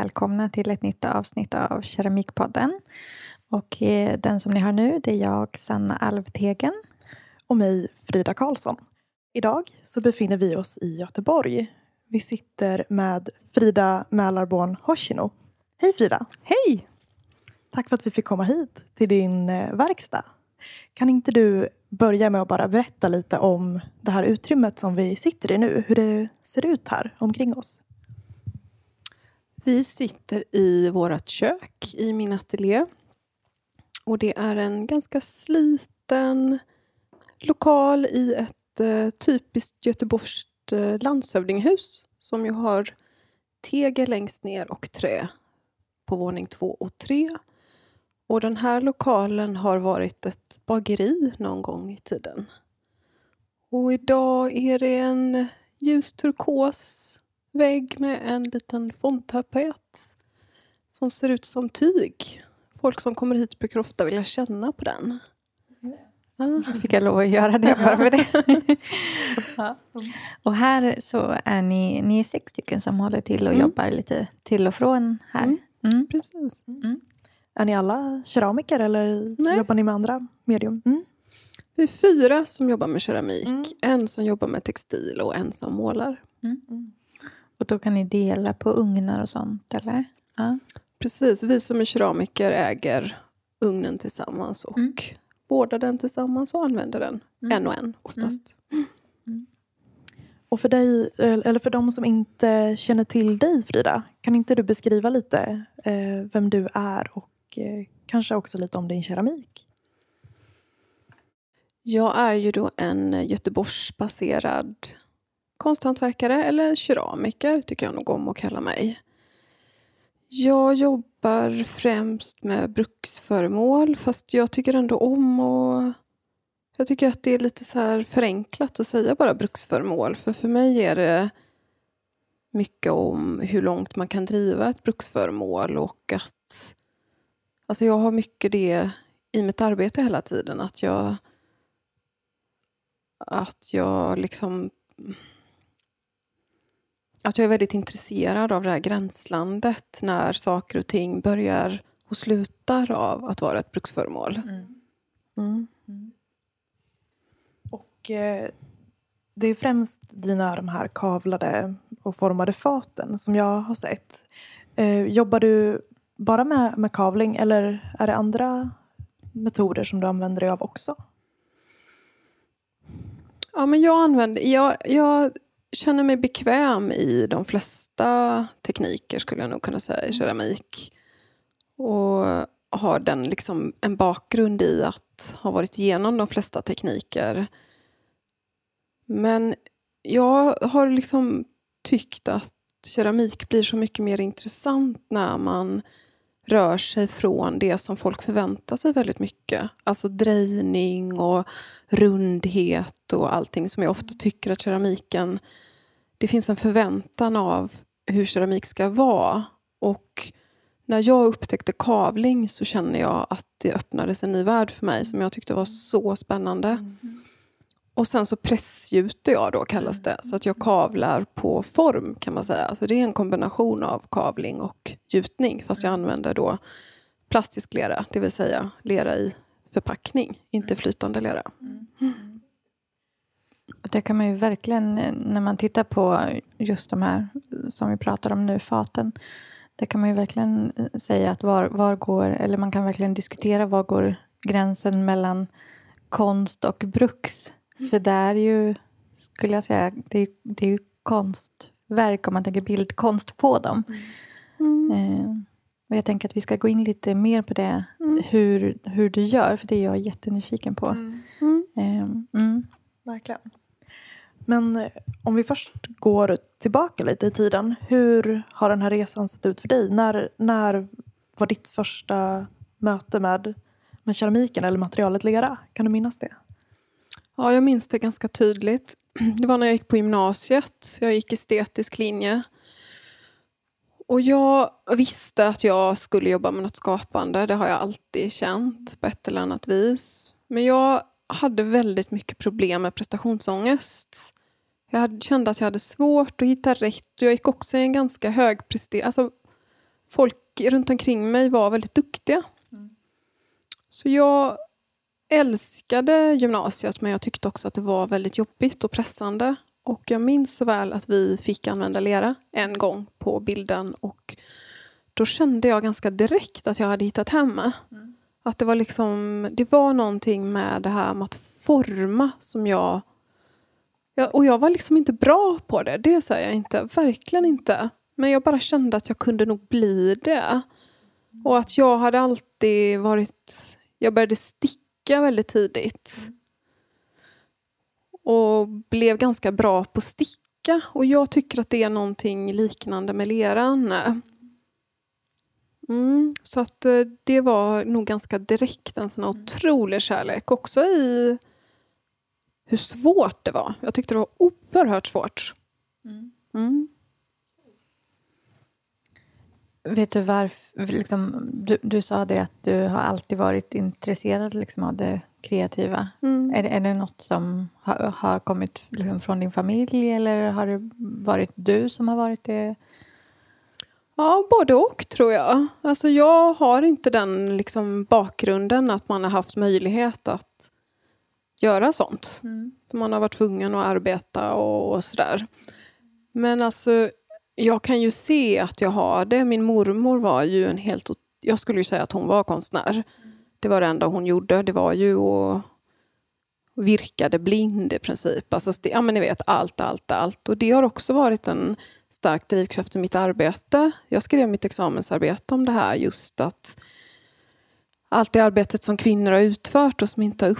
jättevälkomna till ett nytt avsnitt av Keramikpodden. Och eh, den som ni har nu, det är jag, Sanna Alvtegen. Och mig, Frida Karlsson. Idag så befinner vi oss i Göteborg. Vi sitter med Frida Mälarborn Hoshino. Hej Frida! Hej! Tack för att vi fick komma hit till din eh, verkstad. Kan inte du börja med att bara berätta lite om det här utrymmet som vi sitter i nu? Hur det ser ut här omkring oss? Vi sitter i vårt kök i min ateljé. Och det är en ganska sliten lokal i ett eh, typiskt göteborgskt eh, landshövdinghus som ju har tegel längst ner och trä på våning två och tre. Och den här lokalen har varit ett bageri någon gång i tiden. Och idag är det en ljus turkos vägg med en liten fondtapet som ser ut som tyg. Folk som kommer hit brukar ofta vilja känna på den. Ja, fick jag lov att göra det bara för det. och här så är ni, ni är sex stycken som håller till och mm. jobbar lite till och från här. Mm. Mm. Precis. Mm. Är ni alla keramiker eller Nej. jobbar ni med andra medium? Mm. Vi är fyra som jobbar med keramik. Mm. En som jobbar med textil och en som målar. Och då kan ni dela på ugnar och sånt, eller? Ja. Precis. Vi som är keramiker äger ugnen tillsammans och mm. vårdar den tillsammans och använder den mm. en och en oftast. Mm. mm. Och för dig, eller för de som inte känner till dig Frida, kan inte du beskriva lite eh, vem du är och eh, kanske också lite om din keramik? Jag är ju då en Göteborgsbaserad konsthantverkare eller keramiker tycker jag nog om att kalla mig. Jag jobbar främst med bruksföremål fast jag tycker ändå om och jag tycker att det är lite så här förenklat att säga bara bruksföremål för för mig är det mycket om hur långt man kan driva ett bruksföremål och att alltså jag har mycket det i mitt arbete hela tiden att jag att jag liksom att jag är väldigt intresserad av det här gränslandet när saker och ting börjar och slutar av att vara ett bruksföremål. Mm. Mm. Mm. Och eh, det är främst dina de här kavlade och formade faten som jag har sett. Eh, jobbar du bara med, med kavling eller är det andra metoder som du använder dig av också? Ja, men jag använder... Jag, jag känner mig bekväm i de flesta tekniker skulle jag nog kunna säga i mm. keramik. Och har den liksom en bakgrund i att ha varit igenom de flesta tekniker. Men jag har liksom tyckt att keramik blir så mycket mer intressant när man rör sig från det som folk förväntar sig väldigt mycket. Alltså drejning och rundhet och allting som jag ofta tycker att keramiken... Det finns en förväntan av hur keramik ska vara. Och när jag upptäckte kavling så kände jag att det öppnades en ny värld för mig som jag tyckte var så spännande. Mm. Och sen så pressgjuter jag då kallas det. Så att jag kavlar på form kan man säga. Alltså det är en kombination av kavling och gjutning. Fast jag använder då plastisk lera, det vill säga lera i förpackning, inte flytande lera. Mm. Det kan man ju verkligen, när man tittar på just de här som vi pratar om nu, faten. Det kan man ju verkligen säga att var, var går, eller man kan verkligen diskutera var går gränsen mellan konst och bruks för det är ju, skulle jag säga, det är, det är ju konstverk om man tänker bildkonst på dem. Mm. Eh, och jag tänker att vi ska gå in lite mer på det, mm. hur, hur du gör, för det är jag jättenyfiken på. Mm. Eh, Verkligen. Men eh, om vi först går tillbaka lite i tiden. Hur har den här resan sett ut för dig? När, när var ditt första möte med, med keramiken eller materialet lera? Kan du minnas det? Ja, jag minns det ganska tydligt. Det var när jag gick på gymnasiet. Jag gick estetisk linje. Och jag visste att jag skulle jobba med något skapande. Det har jag alltid känt på ett eller annat vis. Men jag hade väldigt mycket problem med prestationsångest. Jag kände att jag hade svårt att hitta rätt. Jag gick också i en ganska hög prestation. Alltså, folk runt omkring mig var väldigt duktiga. Så jag älskade gymnasiet men jag tyckte också att det var väldigt jobbigt och pressande. Och jag minns så väl att vi fick använda lera en gång på bilden och då kände jag ganska direkt att jag hade hittat hem. Att det var liksom, det var någonting med det här med att forma som jag... jag och jag var liksom inte bra på det, det säger jag inte. Verkligen inte. Men jag bara kände att jag kunde nog bli det. Och att jag hade alltid varit... Jag började sticka väldigt tidigt. Och blev ganska bra på sticka. Och jag tycker att det är någonting liknande med leran. Mm, så att eh, det var nog ganska direkt en sån otrolig kärlek. Också i hur svårt det var. Jag tyckte det var oerhört svårt. Mm. Vet du varför? Liksom, du, du sa det att du har alltid varit intresserad liksom, av det kreativa. Mm. Är, det, är det något som har, har kommit liksom, från din familj eller har det varit du som har varit det? Ja, både och tror jag. Alltså jag har inte den liksom, bakgrunden att man har haft möjlighet att göra sånt. För man har varit tvungen att arbeta och, och sådär. Men alltså, jag kan ju se att jag har det. Min mormor var ju en helt... Jag skulle ju säga att hon var konstnär. Det var det enda hon gjorde. Det var ju att virkade blind i princip. Alltså, ja, men ni vet, allt, allt, allt. Och det har också varit en stark drivkraft i mitt arbete. Jag skrev mitt examensarbete om det här, just att allt det arbetet som kvinnor har utfört och som inte har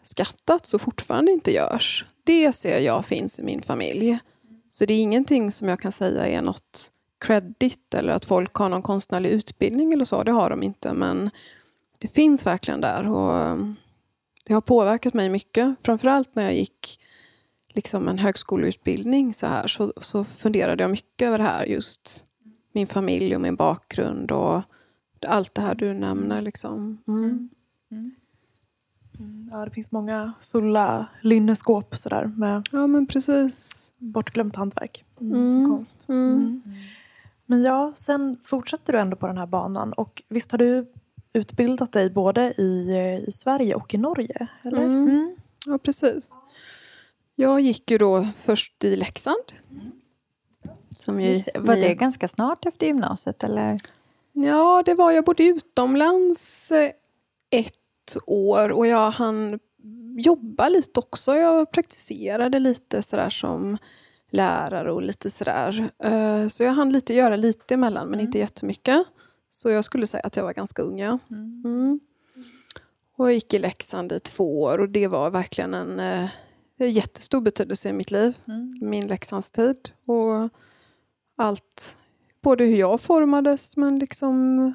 uppskattats och fortfarande inte görs, det ser jag finns i min familj. Så det är ingenting som jag kan säga är något credit eller att folk har någon konstnärlig utbildning eller så, det har de inte. Men det finns verkligen där och um, det har påverkat mig mycket. Framförallt när jag gick liksom en högskoleutbildning så här så, så funderade jag mycket över det här just min familj och min bakgrund och allt det här du nämner. Liksom. Mm. mm. mm. Ja, det finns många fulla linneskåp sådär med Ja men precis. bortglömt hantverk. Mm. Konst. Mm. Men ja, sen fortsätter du ändå på den här banan. Och visst har du utbildat dig både i, i Sverige och i Norge? Eller? Mm. Ja precis. Jag gick ju då först i Leksand. Som ju, det. Var det ganska snart efter gymnasiet? Eller? Ja, det var jag bodde utomlands eh, ett år och jag hann jobba lite också. Jag praktiserade lite sådär som lärare och lite sådär. Eh, Så jag hann lite göra lite emellan men inte jättemycket. Så jag skulle säga att jag var ganska ung. Ja. Mm. Och jag gick i Leksand i två år och det var verkligen en eh, jättestor betydelse i mitt liv. Min Leksandstid. Och allt, både hur jag formades men liksom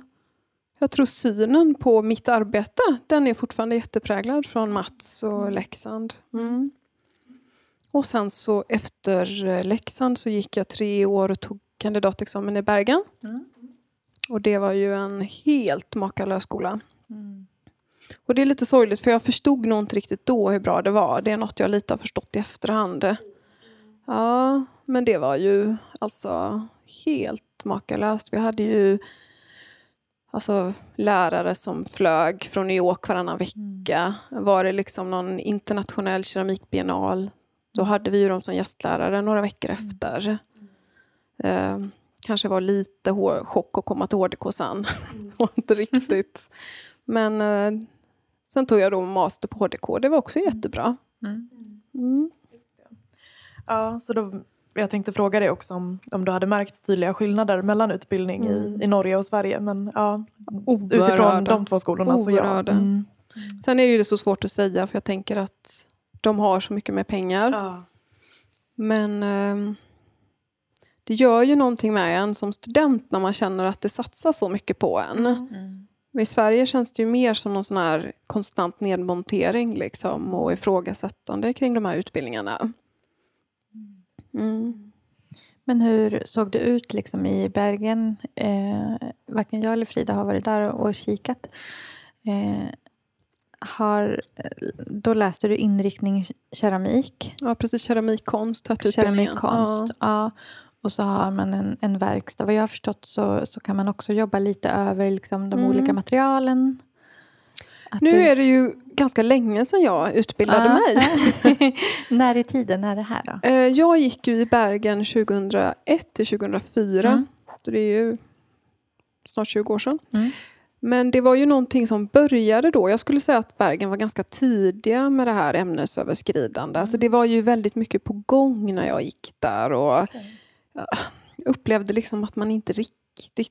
jag tror synen på mitt arbete, den är fortfarande jättepräglad från Mats och Leksand. Mm. Och sen så efter Leksand så gick jag tre år och tog kandidatexamen i Bergen. Och det var ju en helt makalös skola. Och det är lite sorgligt för jag förstod nog inte riktigt då hur bra det var. Det är något jag lite har förstått i efterhand. Ja, men det var ju alltså helt makalöst. Vi hade ju alltså, lärare som flög från New York varannan vecka. Var det liksom någon internationell keramikbiennal då hade vi ju dem som gästlärare några veckor efter. Eh, kanske var lite chock att komma till HDK sen. inte riktigt. Men eh, sen tog jag då master på HDK. Det var också jättebra. Mm. Ja, så då, jag tänkte fråga dig också om, om du hade märkt tydliga skillnader mellan utbildning i, i Norge och Sverige. Men ja, utifrån Oerhörda. de två skolorna så ja. Mm. Sen är det ju så svårt att säga för jag tänker att de har så mycket mer pengar. Ja. Men ehm, det gör ju någonting med en som student när man känner att det satsas så mycket på en. Men i Sverige känns det ju mer som någon sån här konstant nedmontering liksom, och ifrågasättande kring de här utbildningarna. Mm. Men hur såg det ut liksom i Bergen? Eh, varken jag eller Frida har varit där och, kikat. Eh, har, då läste du inriktning keramik. Ja, precis. Keramikkonst. Keramikkonst. Ja. Och så har man en, en verkstad. Vad jag har förstått så, så kan man också jobba lite över liksom, de Mm. olika materialen. Nu du- är det ju ganska länge sedan jag utbildade Ah. mig. När i tiden är det här då? Eh, Jag gick ju i Bergen 2001 till 2004. Mm. Så det är ju snart 20 år sedan. Mm. Men det var ju någonting som började då. Jag skulle säga att Bergen var ganska tidiga med det här ämnesöverskridande. Alltså det var ju väldigt mycket på gång när jag gick där. Och jag upplevde liksom att man inte riktigt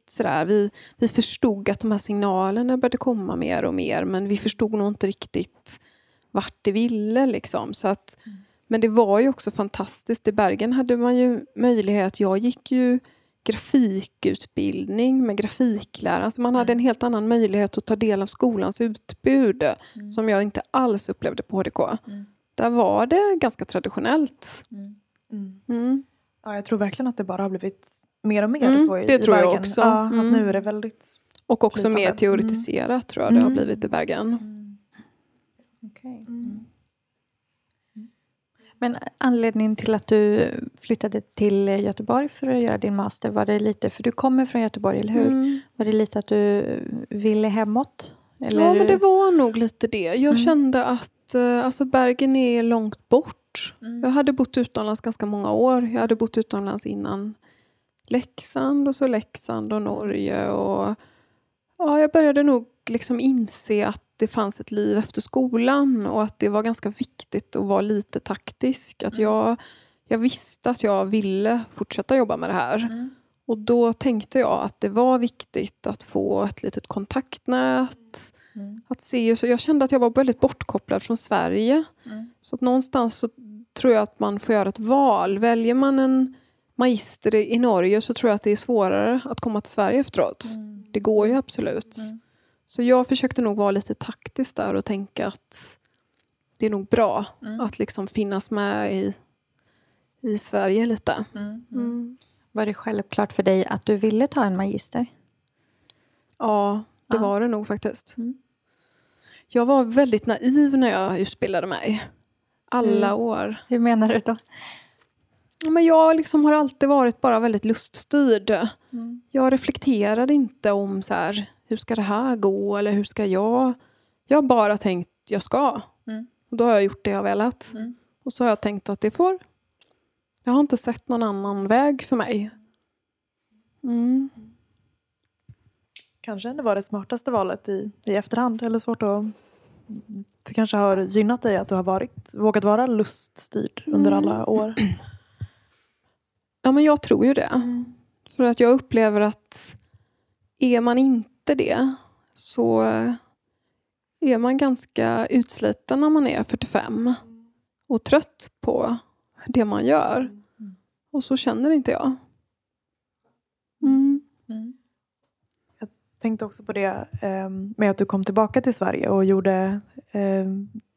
sådär. Vi, vi förstod att de här signalerna började komma mer och mer. Men vi förstod nog inte riktigt vart det ville. Liksom. Så att, men det var ju också fantastiskt. I Bergen hade man ju möjlighet. Jag gick ju grafikutbildning med grafiklärare. Alltså man hade en helt annan möjlighet att ta del av skolans utbud som jag inte alls upplevde på HDK. Mm. Där var det ganska traditionellt. Mm. Mm. Ja, jag tror verkligen att det bara har blivit mer och mer Mm, så i, det i tror jag Bergen. också. Ja, Mm. nu är det väldigt... Och också mer Flytande. teoretiserat tror jag det har Mm. blivit i Bergen. Mm. Okej. Mm. Men anledningen till att du flyttade till Göteborg för att göra din master, var det lite, för du kommer från Göteborg, eller hur? Mm. Var det lite att du ville hemåt? Eller? Ja, men det var nog lite det. Jag Mm. kände att eh, alltså Bergen är långt bort. Mm. Jag hade bott utomlands ganska många år. Jag hade bott utomlands innan Leksand och så Leksand och Norge. Och, ja, jag började nog liksom inse att det fanns ett liv efter skolan och att det var ganska viktigt att vara lite taktisk. Att Mm. jag, jag visste att jag ville fortsätta jobba med det här. Mm. Och då tänkte jag att det var viktigt att få ett litet kontaktnät. Mm. Att se, så jag kände att jag var väldigt bortkopplad från Sverige. Mm. Så att någonstans så tror jag att man får göra ett val. Väljer man en magister i Norge så tror jag att det är svårare att komma till Sverige efteråt. Mm. Det går ju absolut. Mm. Så jag försökte nog vara lite taktisk där och tänka att det är nog bra Mm. att liksom finnas med i, i Sverige lite. Mm. Mm. Var det självklart för dig att du ville ta en magister? Ja, det Ja. var det nog faktiskt. Mm. Jag var väldigt naiv när jag utbildade mig. Alla Mm. år. Hur menar du då? Ja, Men jag liksom har alltid varit bara väldigt luststyrd. Mm. Jag reflekterade inte om så här, hur ska det här gå eller hur ska jag? Jag har bara tänkt jag ska. Mm. Och då har jag gjort det jag velat. Mm. Och så har jag tänkt att det får... Jag har inte sett någon annan väg för mig. Mm. Kanske det var det smartaste valet i, i efterhand. Eller svårt att... Det kanske har gynnat dig att du har varit, vågat vara luststyrd under Mm. alla år. Ja, men jag tror ju det. För att jag upplever att är man inte det så är man ganska utsliten när man är 45 och trött på det man gör. Och så känner inte jag. Mm. Mm. tänkte också på det eh, med att du kom tillbaka till Sverige och gjorde, eh,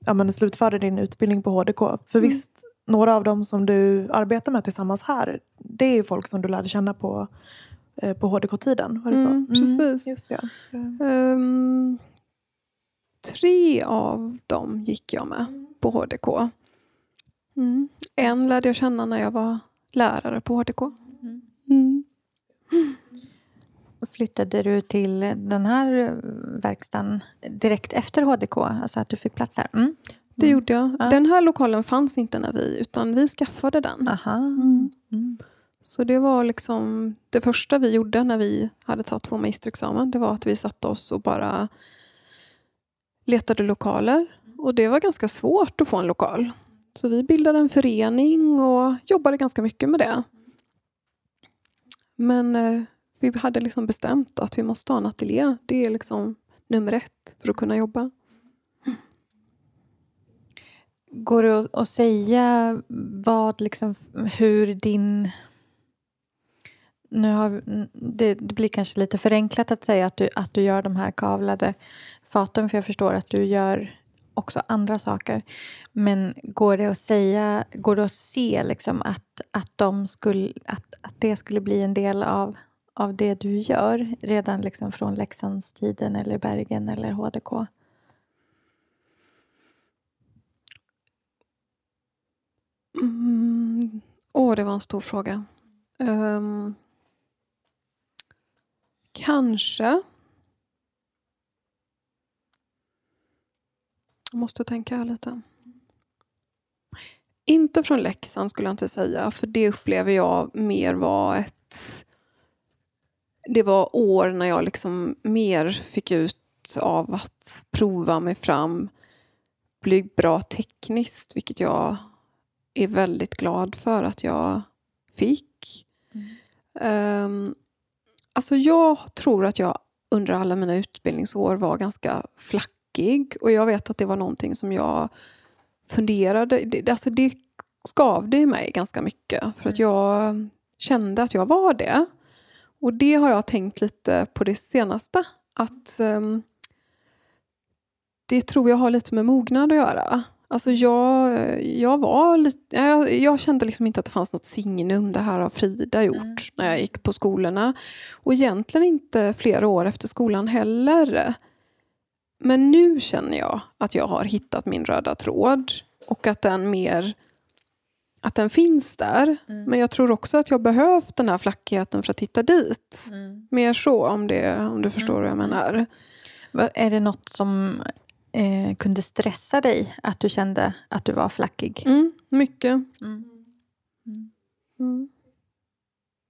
ja, men slutförde din utbildning på HDK. För Mm. visst, några av dem som du arbetar med tillsammans här, det är ju folk som du lärde känna på, eh, på HDK-tiden. Var det så? Mm, precis. just det. Ehm, tre av dem gick jag med på HDK. Mm. En lärde jag känna när jag var lärare på HDK. Mm. Mm. Flyttade du till den här eh, verkstaden direkt efter HDK? Alltså att du fick plats där? Mm. Det Mm. gjorde jag. Ja. Den här lokalen fanns inte när vi, utan vi skaffade den. Aha. Mm. Mm. Så det var liksom det första vi gjorde när vi hade tagit vår magisterexamen. Det var att vi satte oss och bara letade lokaler. Och det var ganska svårt att få en lokal. Så vi bildade en förening och jobbade ganska mycket med det. Men eh, vi hade liksom bestämt att vi måste ha en ateljé. Det är liksom nummer ett för att kunna jobba. Går det att, att säga vad, liksom, hur din... Nu har, det, det blir kanske lite förenklat att säga att du, att du gör de här kavlade faten, för jag förstår att du gör också andra saker. Men går det att säga, går det att se liksom att, att, de skulle, att, att det skulle bli en del av, av det du gör redan liksom från Leksandstiden eller Bergen eller HDK? Mm. Åh, det var en stor fråga. Um. kanske. Jag måste tänka här lite. Inte från Leksand skulle jag inte säga, för det upplever jag mer var ett... Det var år när jag liksom mer fick ut av att prova mig fram, bli bra tekniskt, vilket jag är väldigt glad för att jag fick. Um, alltså jag tror att jag under alla mina utbildningsår var ganska flackig och jag vet att det var någonting som jag funderade, det, alltså det skavde i mig ganska mycket för att jag kände att jag var det. Och det har jag tänkt lite på det senaste. Att um, Det tror jag har lite med mognad att göra. Alltså jag, jag, var lite, jag, jag, kände liksom inte att det fanns något signum, det här har Frida gjort mm. när jag gick på skolorna. Och egentligen inte flera år efter skolan heller. Men nu känner jag att jag har hittat min röda tråd och att den mer att den finns där. Mm. Men jag tror också att jag behövt den här flackigheten för att hitta dit. Mm. Mer så, om, det, om du förstår mm. vad jag menar. Är det något som eh, kunde stressa dig att du kände att du var flackig? Mm, mycket. Mm.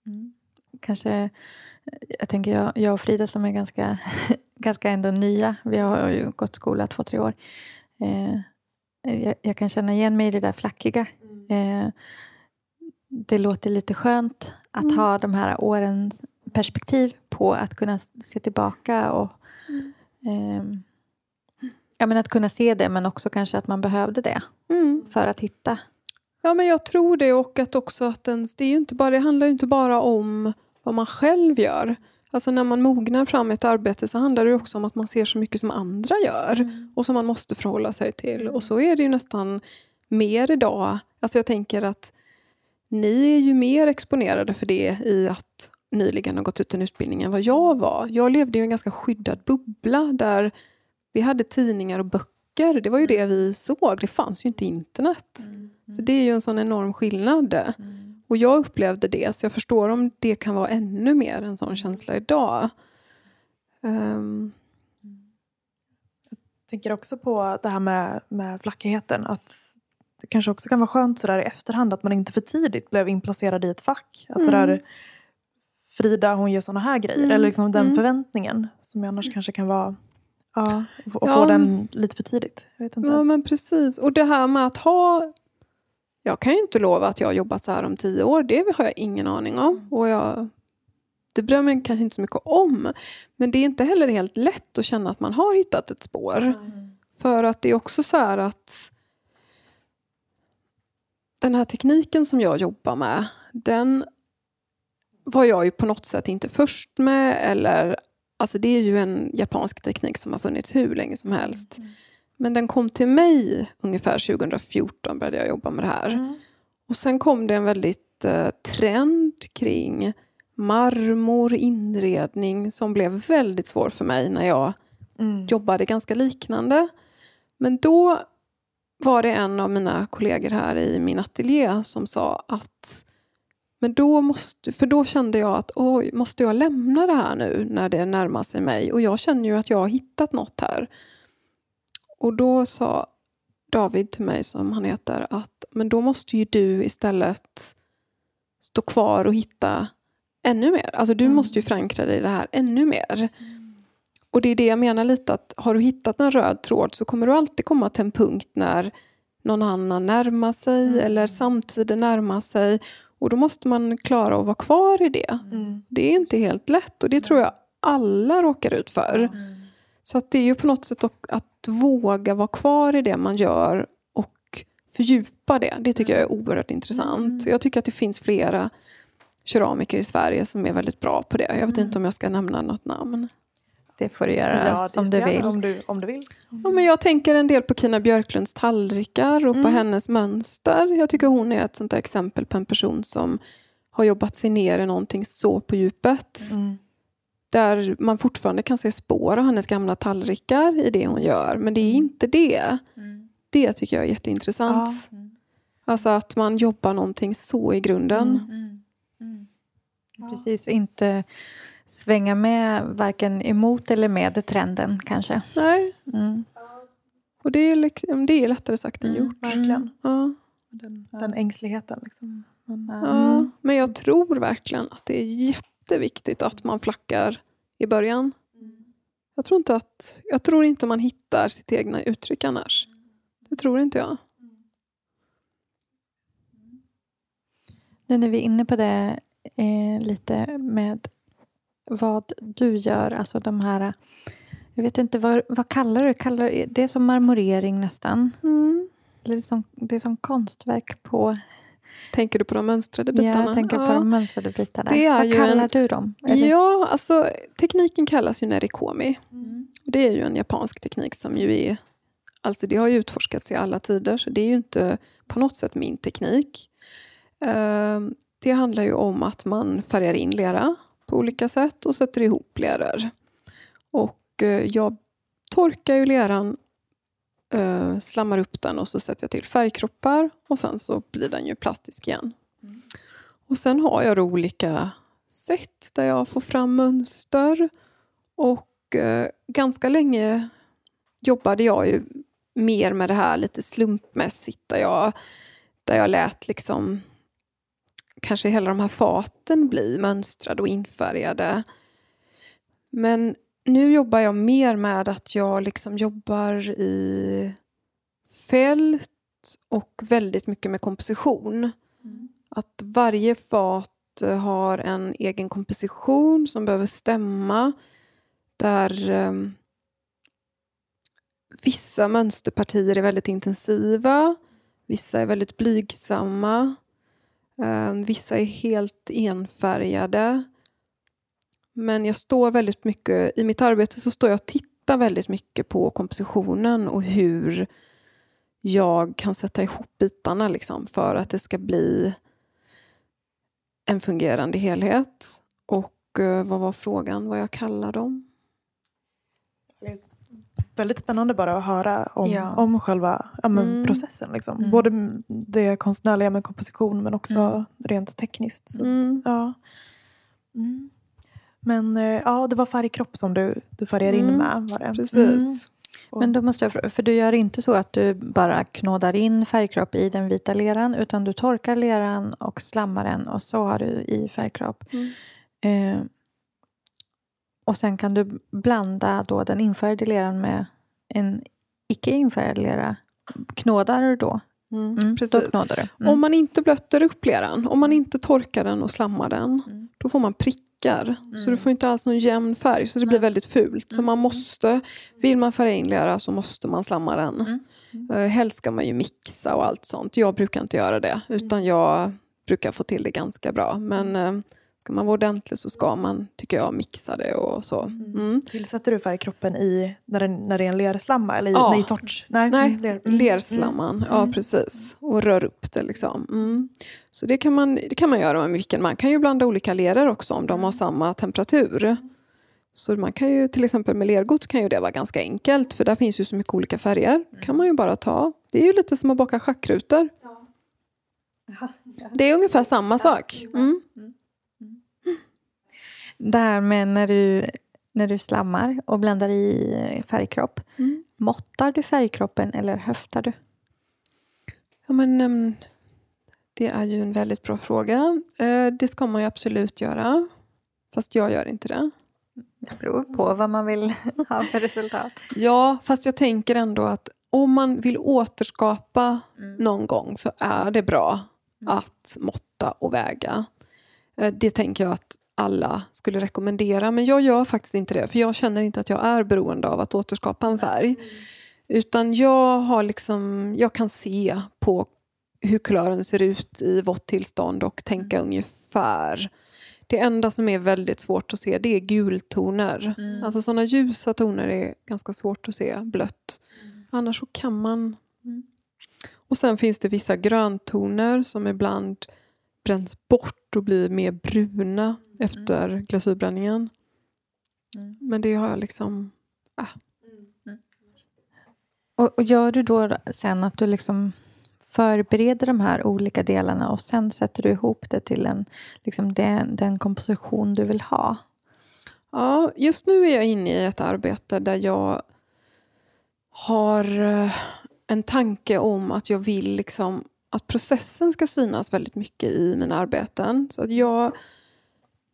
Mm. Kanske, jag tänker jag, jag och Frida som är ganska, ganska ändå nya, vi har ju gått skola två, tre år. Eh, jag, jag, kan känna igen mig i det där flackiga. Eh, det låter lite skönt att mm. ha de här årens perspektiv på att kunna se tillbaka och mm. eh, Ja, men att kunna se det, men också kanske att man behövde det mm. för att hitta. Ja, men jag tror det och att också att ens, det, är inte bara, det handlar ju inte bara om vad man själv gör. Alltså när man mognar fram ett arbete så handlar det också om att man ser så mycket som andra gör mm. och som man måste förhålla sig till. Och så är det ju nästan mer idag. Alltså jag tänker att ni är ju mer exponerade för det i att nyligen har gått ut en utbildning än vad jag var. Jag levde i en ganska skyddad bubbla där vi hade tidningar och böcker. Det var ju det vi såg. Det fanns ju inte internet. Mm. Mm. Så det är ju en sån enorm skillnad. Mm. Och jag upplevde det, så jag förstår om det kan vara ännu mer en sån känsla idag. Um. Jag tänker också på det här med, med flackigheten. Att det kanske också kan vara skönt sådär i efterhand att man inte för tidigt blev inplacerad i ett fack. Att mm. sådär, Frida hon gör såna här grejer. Mm. Eller liksom den mm. förväntningen som annars kanske kan vara Ja, och ja. få den lite för tidigt. Jag vet inte. Ja, men precis. Och det här med att ha... Jag kan ju inte lova att jag har jobbat så här om tio år. Det har jag ingen aning om. Och jag, det bryr jag mig kanske inte så mycket om. Men det är inte heller helt lätt att känna att man har hittat ett spår. Mm. För att det är också så här att den här tekniken som jag jobbar med, den var jag ju på något sätt inte först med eller Alltså det är ju en japansk teknik som har funnits hur länge som helst. Mm. Men den kom till mig ungefär 2014 började jag jobba med det här. Mm. Och sen kom det en väldigt uh, trend kring marmor, inredning som blev väldigt svår för mig när jag mm. jobbade ganska liknande. Men då var det en av mina kollegor här i min ateljé som sa att men då måste, för då kände jag att oj, måste jag lämna det här nu när det närmar sig mig? Och jag känner ju att jag har hittat något här. Och då sa David till mig, som han heter, att men då måste ju du istället stå kvar och hitta ännu mer. Alltså du mm. måste ju förankra dig i det här ännu mer. Mm. Och det är det jag menar lite att har du hittat en röd tråd så kommer du alltid komma till en punkt när någon annan närmar sig mm. eller samtiden närmar sig och då måste man klara att vara kvar i det. Mm. Det är inte helt lätt och det tror jag alla råkar ut för. Mm. Så att det är ju på något sätt att våga vara kvar i det man gör och fördjupa det. Det tycker jag är mm. oerhört intressant. Mm. Jag tycker att det finns flera keramiker i Sverige som är väldigt bra på det. Jag vet mm. inte om jag ska nämna något namn. Det får du göra ja, som du vill. Om du, om du vill. Ja, men jag tänker en del på Kina Björklunds tallrikar och mm. på hennes mönster. Jag tycker hon är ett sånt exempel på en person som har jobbat sig ner i någonting så på djupet. Mm. Där man fortfarande kan se spår av hennes gamla tallrikar i det hon gör. Men det är mm. inte det. Mm. Det tycker jag är jätteintressant. Ja. Mm. Alltså att man jobbar någonting så i grunden. Mm. Precis, inte svänga med varken emot eller med trenden kanske. Nej, Mm. och det är, liksom, det är lättare sagt än Mm, gjort. Verkligen. Ja. Den, den ängsligheten. Liksom. Men, Ja, men jag tror verkligen att det är jätteviktigt att man flackar i början. Jag tror inte att jag tror inte man hittar sitt egna uttryck annars. Det tror inte jag. Nu när vi är inne på det eh, lite med vad du gör, alltså de här... Jag vet inte, vad, vad kallar du kallar det? är som marmorering nästan. Eller det är som, det är som konstverk på... Tänker du på de mönstrade bitarna? Jag tänker på Ja. de mönstrade bitarna. Det är vad kallar en- du dem? Eller? Ja, alltså tekniken kallas ju nerikomi. Mm. Det är ju en japansk teknik som ju är... Alltså det har ju utforskats i alla tider, så det är ju inte på något sätt min teknik. Ehm, Det handlar ju om att man färgar in lera på olika sätt och sätter ihop leror. Och eh, jag torkar ju leran, eh, slammar upp den och så sätter jag till färgkroppar och sen så blir den ju plastisk igen. Och sen har jag då olika sätt där jag får fram mönster. Och eh, ganska länge jobbade jag ju mer med det här lite slumpmässigt där jag, där jag lät liksom kanske hela de här faten bli mönstrade och infärgade. Men nu jobbar jag mer med att jag liksom jobbar i fält och väldigt mycket med komposition. Att varje fat har en egen komposition som behöver stämma. Där eh, vissa mönsterpartier är väldigt intensiva. Vissa är väldigt blygsamma. Ehm, vissa är helt enfärgade. Men jag står väldigt mycket, i mitt arbete så står jag och tittar väldigt mycket på kompositionen och hur jag kan sätta ihop bitarna liksom, för att det ska bli en fungerande helhet. Och eh, vad var frågan, vad jag kallar dem? Väldigt spännande bara att höra om, Ja. om själva ja, Mm. processen. Liksom. Mm. Både det konstnärliga med komposition men också Mm. rent tekniskt. Att, Mm. ja. Mm. Men eh, ja, det var färgkropp som du, du färgar in Mm, med. Var det? Precis. Men då måste jag fråga, för du gör inte så att du bara knådar in färgkropp i den vita leran utan du torkar leran och slammar den och så har du i färgkropp. Eh, och sen kan du blanda då den infärgade leran med en icke infärgad lera. Knådar du då? Mm. Mm, Precis. Då knådar du. Mm. Om man inte blötter upp leran, om man inte torkar den och slammar den, Mm. då får man prickar. Så Mm. du får inte alls någon jämn färg, så det blir väldigt fult. Så Mm. man måste, vill man färga in lera så måste man slamma den. Mm. Mm. Helst ska man ju mixa och allt sånt. Jag brukar inte göra det, utan jag brukar få till det ganska bra. Men eh, ska man vara ordentlig så ska man, tycker jag, mixa det och så. Mm. Tillsätter du färgkroppen i, när, den, när det är en lerslamma? Eller i, Ja. nej, torrt? Nej, Nej, mm, ler. Mm. lerslamman. Ja, Mm. precis. Och rör upp det liksom. Mm. Så det kan, man, det kan man göra med vilken. Man kan ju blanda olika leror också om de har samma temperatur. Så man kan ju till exempel med lergods kan ju det vara ganska enkelt för där finns ju så mycket olika färger. kan man ju bara ta. Det är ju lite som att baka schackrutor. Det är ungefär samma sak. Mm. Det här med när du, när du slammar och blandar i färgkropp. Mm. Måttar du färgkroppen eller höftar du? Ja, men, ehm, det är ju en väldigt bra fråga. Eh, det ska man ju absolut göra. Fast jag gör inte det. Det beror på vad man vill ha för resultat. Ja, fast jag tänker ändå att om man vill återskapa någon gång så är det bra att måtta och väga. Eh, Det tänker jag att alla skulle rekommendera. Men jag gör faktiskt inte det. För jag känner inte att jag är beroende av att återskapa en färg. Utan jag, har liksom, jag kan se på hur kulören ser ut i vått tillstånd och tänka ungefär. Det enda som är väldigt svårt att se det är gultoner. Mm. Alltså sådana ljusa toner är ganska svårt att se blött. Annars så kan man... Mm. Och sen finns det vissa gröntoner som ibland bränns bort och blir mer bruna efter glasyrbränningen. Mm. Men det har jag liksom... Och, och gör du då sen att du liksom förbereder de här olika delarna och sen sätter du ihop det till en, liksom den, den komposition du vill ha? Ja, just nu är jag inne i ett arbete där jag har eh, en tanke om att jag vill liksom att processen ska synas väldigt mycket i mina arbeten. Så att jag,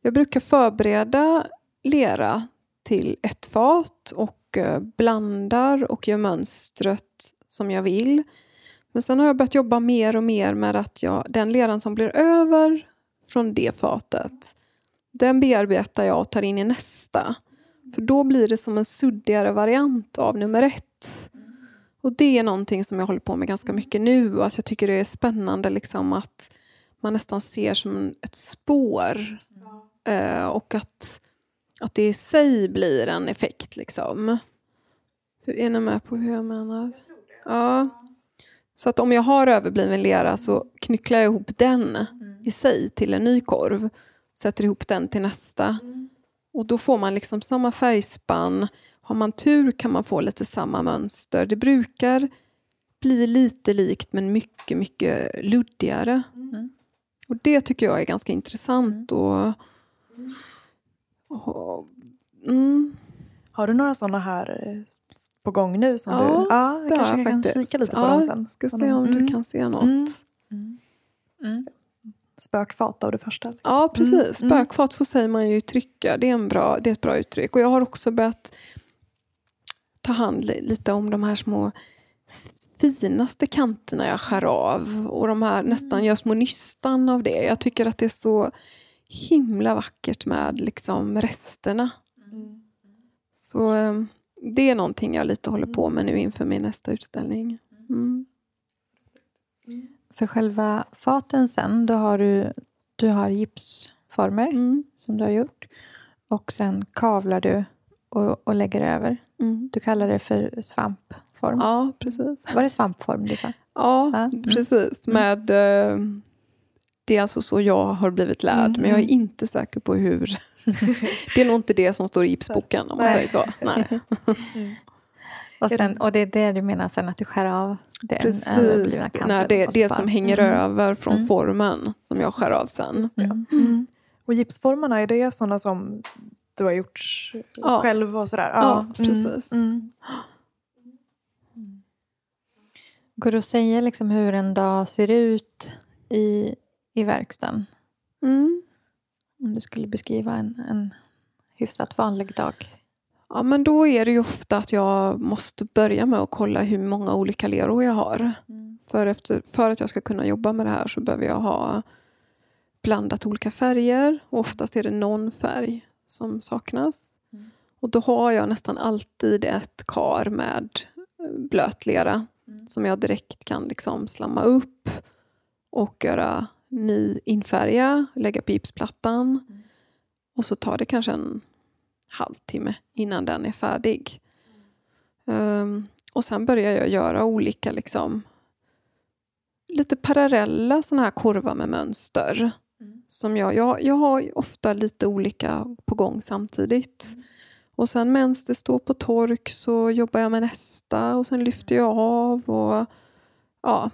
jag brukar förbereda lera till ett fat och eh, blandar och gör mönstret som jag vill. Men sen har jag börjat jobba mer och mer med att jag, den leran som blir över från det fatet, den bearbetar jag och tar in i nästa. För då blir det som en suddigare variant av nummer ett. Och det är någonting som jag håller på med ganska mycket nu och att jag tycker det är spännande liksom att man nästan ser som ett spår. Eh, och att, att det i sig blir en effekt. Liksom. Är ni med på hur jag menar? Ja. Så att om jag har överbliven lera så knycklar jag ihop den i sig till en ny korv. Sätter ihop den till nästa. Och då får man liksom samma färgspann. Har man tur kan man få lite samma mönster. Det brukar bli lite likt men mycket, mycket luddigare. Mm. Och det tycker jag är ganska intressant. Och, mm, Har du några sådana här eh, på gång nu? Som Ja, du, ja, jag det har kanske jag kan faktiskt. kika lite på ja, dem sen. Ska se om du Mm. kan se något. Mm. Mm. Mm. Spökfat av det första. Ja, precis. Mm, mm. Spökfat så säger man ju trycka. Det är, en bra, det är ett bra uttryck. Och jag har också börjat ta hand li- lite om de här små finaste kanterna jag skär av. Och de här nästan gör små nystan av det. Jag tycker att det är så himla vackert med liksom resterna. Så eh, det är någonting jag lite håller på med nu inför min nästa utställning. Mm. För själva faten sen, då har du, du har gipsformer Mm. som du har gjort. Och sen kavlar du och, och lägger över. Mm. Du kallar det för svampform. Ja, precis. Var det svampform du sa? Ja, Ja, mm. precis. Med, eh, det är alltså så jag har blivit lärd, Mm, men jag är mm. inte säker på hur. det är nog inte det som står i gipsboken om man Nej. säger så. Nej. Och, Är sen, och det är det du menar sen att du skär av den Precis, överblivna kanten? när det, och det som hänger Mm. över från Mm. formen som jag skär av sen. Mm. Mm. Och gipsformarna, är det sådana som du har gjort Ja. själv och sådär? Ja, Mm, precis. Mm. Går det att säga liksom hur en dag ser ut i, i verkstaden? Mm. Om du skulle beskriva en, en hyfsat vanlig dag. Ja, men då är det ju ofta att jag måste börja med att kolla hur många olika leror jag har. För, efter, för att jag ska kunna jobba med det här så behöver jag ha blandat olika färger. Och oftast är det någon färg som saknas. Mm. Och då har jag nästan alltid ett kar med blötlera Mm. som jag direkt kan liksom slamma upp och göra ny infärga, lägga på gipsplattan. Mm. Och så tar det kanske en halvtimme innan den är färdig. Ehm, och sen börjar jag göra olika liksom lite parallella såna här korvar med mönster. Mm. Som jag, jag, jag har ofta lite olika på gång samtidigt. Och sen medan det står på tork så jobbar jag med nästa och sen lyfter jag av. Och, ja,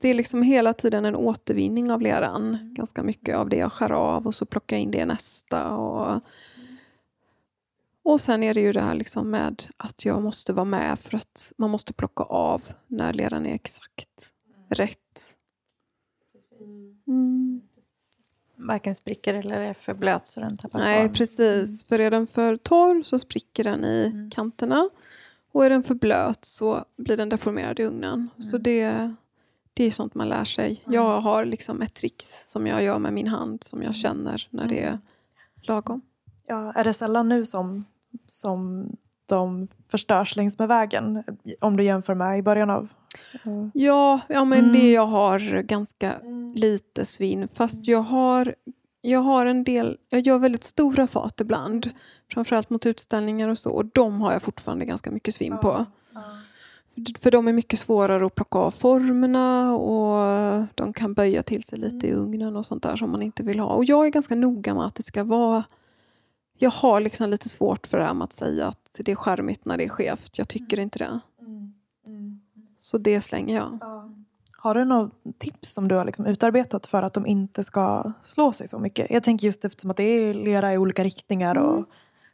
det är liksom hela tiden en återvinning av leran. Ganska mycket av det jag skär av och så plockar jag in det i nästa. Och, och sen är det ju det här liksom med att jag måste vara med för att man måste plocka av när leran är exakt rätt. Mm. Varken spricker eller är för blöt så den tappar Nej, form. precis. För är den för torr så spricker den i Mm. kanterna. Och är den för blöt så blir den deformerad i ugnen. Så Mm. det, det är sånt man lär sig. Mm. Jag har liksom ett trix som jag gör med min hand som Mm. jag känner när det är lagom. Ja, är det sällan nu som, som de förstörs längs med vägen? Om du jämför med i början av... Ja, ja men Mm. det jag har ganska lite svinn. Fast jag har, jag har en del, jag gör väldigt stora fat ibland. Framförallt mot utställningar och så. Och de har jag fortfarande ganska mycket svinn på. För de är mycket svårare att plocka av formerna och de kan böja till sig lite i ugnen och sånt där som man inte vill ha. Och jag är ganska noga med att det ska vara... Jag har liksom lite svårt för det här med att säga att det är charmigt när det är skevt. Jag tycker inte det. Så det slänger jag. Har du något tips som du har liksom utarbetat för att de inte ska slå sig så mycket? Jag tänker just eftersom att det är lera i olika riktningar och Mm.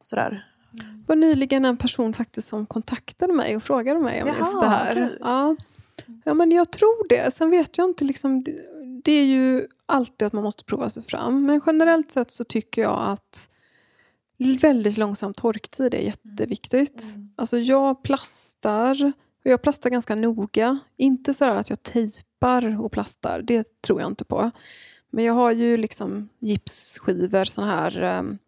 sådär. Det var nyligen en person faktiskt som kontaktade mig och frågade mig om Jaha, just det här. okej. Ja. ja, men jag tror det. Sen vet jag inte, liksom, det, det är ju alltid att man måste prova sig fram. Men generellt sett så tycker jag att väldigt långsam torktid är jätteviktigt. Alltså jag plastar, och jag plastar ganska noga. Inte så att jag tejpar och plastar, det tror jag inte på. Men jag har ju liksom gipsskivor, såna här um,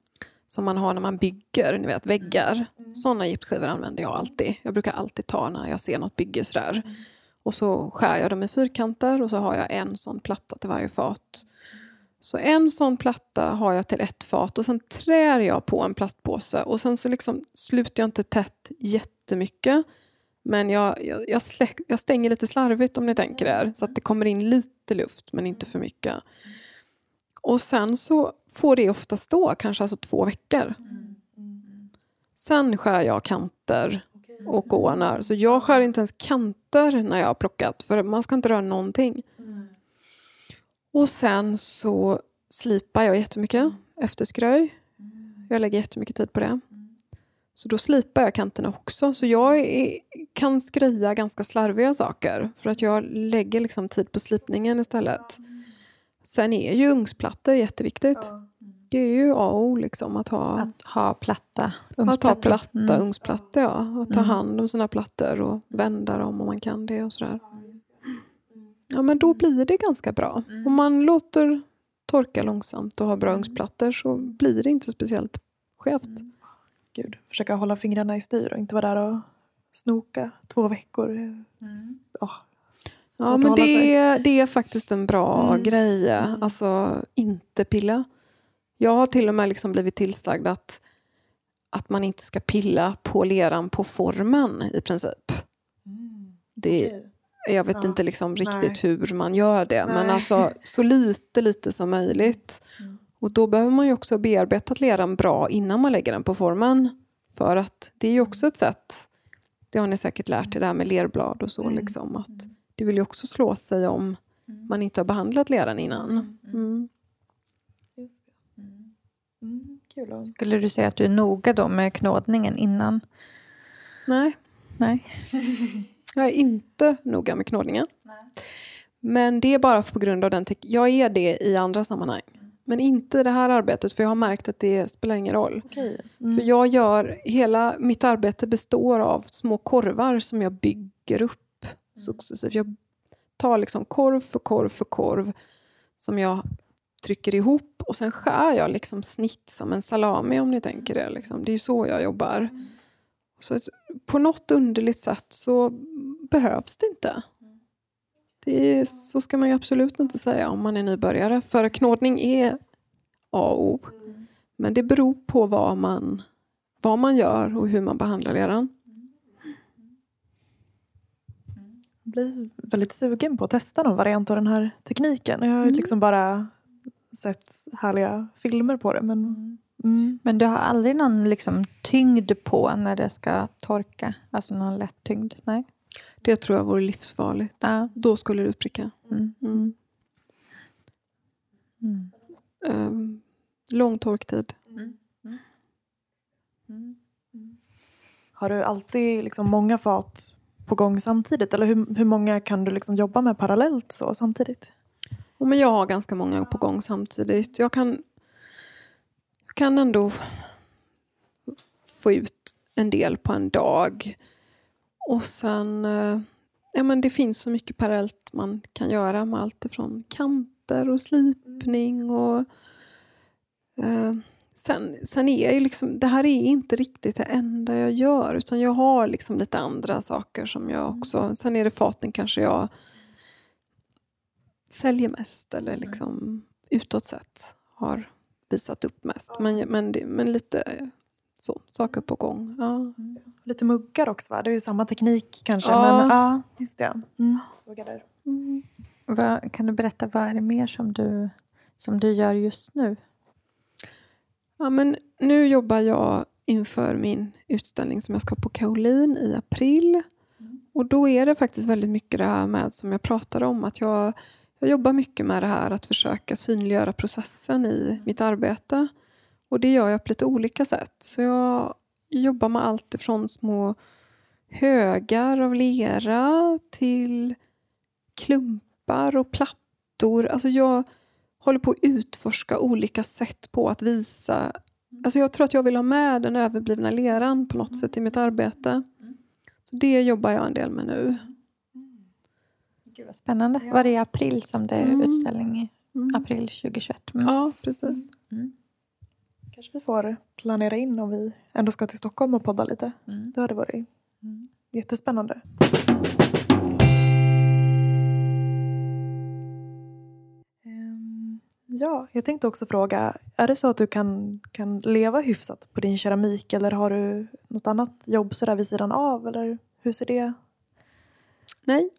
som man har när man bygger, ni vet väggar. Såna gipsskivor använder jag alltid. Jag brukar alltid ta när jag ser något bygge sådär. Och så skär jag dem i fyrkanter och så har jag en sån platta till varje fat. Så en sån platta har jag till ett fat och sen trär jag på en plastpåse och sen så liksom sluter jag inte tätt jättemycket. Men jag, jag, jag, släck, jag stänger lite slarvigt om ni tänker er så att det kommer in lite luft men inte för mycket. Och sen så får det ofta stå kanske alltså två veckor. Sen skär jag kanter och gånar. Så jag skär inte ens kanter när jag har plockat för man ska inte röra någonting. Och sen så slipar jag jättemycket efter skröj. Jag lägger jättemycket tid på det. Så då slipar jag kanterna också. Så jag är, kan skröja ganska slarviga saker för att jag lägger liksom tid på slipningen istället. Sen är ju ugnsplattor jätteviktigt. Det är ju A och O liksom att ha, Att ha platta att ha platta Mm. ugnsplattor. Ja. Att ta Mm. hand om sina plattor och vända dem om man kan det och sådär. Ja men då blir det ganska bra. Om man låter torka långsamt och har bra ugnsplattor så blir det inte speciellt skevt. Gud, försöka hålla fingrarna i styr och inte vara där och snoka två veckor. Åh, svårt Ja men hålla sig. det, det är faktiskt en bra Mm. grej. Alltså inte pilla. Jag har till och med liksom blivit tillsagd att, att man inte ska pilla på leran på formen i princip. Det, Okej. jag vet Ja. inte liksom riktigt Nej. hur man gör det. Men Nej. alltså så lite, lite som möjligt. Mm. Och då behöver man ju också bearbetat leran bra innan man lägger den på formen. För att det är ju också ett sätt, det har ni säkert lärt er det här med lerblad och så, Mm. liksom, att det vill ju också slå sig om man inte har behandlat leran innan. Mm. Just det. Mm, kul. Skulle du säga att du är noga då med knådningen innan? Nej, Nej. jag är inte noga med knådningen. Men det är bara på grund av den Jag är det i andra sammanhang. Men inte i det här arbetet, för jag har märkt att det spelar ingen roll. Okej. För Mm. jag gör, hela mitt arbete består av små korvar som jag bygger upp successivt. Jag tar liksom korv för korv för korv som jag trycker ihop och sen skär jag liksom snitt som en salami om ni tänker er. Liksom. Det är så jag jobbar. Så att på något underligt sätt så behövs det inte. Det är, så ska man ju absolut inte säga om man är nybörjare. För knådning är A och O. Men det beror på vad man, vad man gör och hur man behandlar leran. Jag blir väldigt sugen på att testa någon variant av den här tekniken. Jag har Mm. liksom bara sett härliga filmer på det. Men, mm. Men du har aldrig någon liksom tyngd på när det ska torka? Alltså någon lätt tyngd? Nej? Det tror jag vore livsfarligt. Ja. Då skulle du pricka. Mm. Mm. Mm. Um, lång torktid. Har du alltid liksom många fat på gång samtidigt? Eller hur, hur många kan du liksom jobba med parallellt så samtidigt? Ja, men jag har ganska många på gång samtidigt. Jag kan, jag kan ändå få ut en del på en dag. Och sen, eh, ja men det finns så mycket parallellt man kan göra med allt ifrån kanter och slipning och eh, sen, sen är ju liksom, det här är inte riktigt det enda jag gör utan jag har liksom lite andra saker som jag också, sen är det faten kanske jag säljer mest eller liksom utåt sett har visat upp mest. Men, men, det, men lite så, saker på gång. Ja. Lite muggar också va? Det är ju samma teknik kanske. Ja. Men ja, just det. Mm. Såg jag där. Mm. Vad, kan du berätta, vad är det mer som du, som du gör just nu? Ja, men nu jobbar jag inför min utställning som jag ska på Kaolin i april. Och då är det faktiskt väldigt mycket det här med som jag pratade om. Att jag, jag jobbar mycket med det här att försöka synliggöra processen i mitt arbete. Och det gör jag på lite olika sätt. Så jag jobbar med allt ifrån små högar av lera till klumpar och plattor. Alltså jag håller på att utforska olika sätt på att visa. Alltså jag tror att jag vill ha med den överblivna leran på något sätt i mitt arbete. Så det jobbar jag en del med nu. Gud vad spännande. Ja. Var det i april som det är Mm. utställning? i Mm. April 2021? Mm. Ja, precis. Mm. Kanske vi får planera in om vi ändå ska till Stockholm och podda lite. Mm. Det hade varit Mm. jättespännande. Ja, jag tänkte också fråga, är det så att du kan, kan leva hyfsat på din keramik eller har du något annat jobb sådär vid sidan av? Eller hur ser det Nej.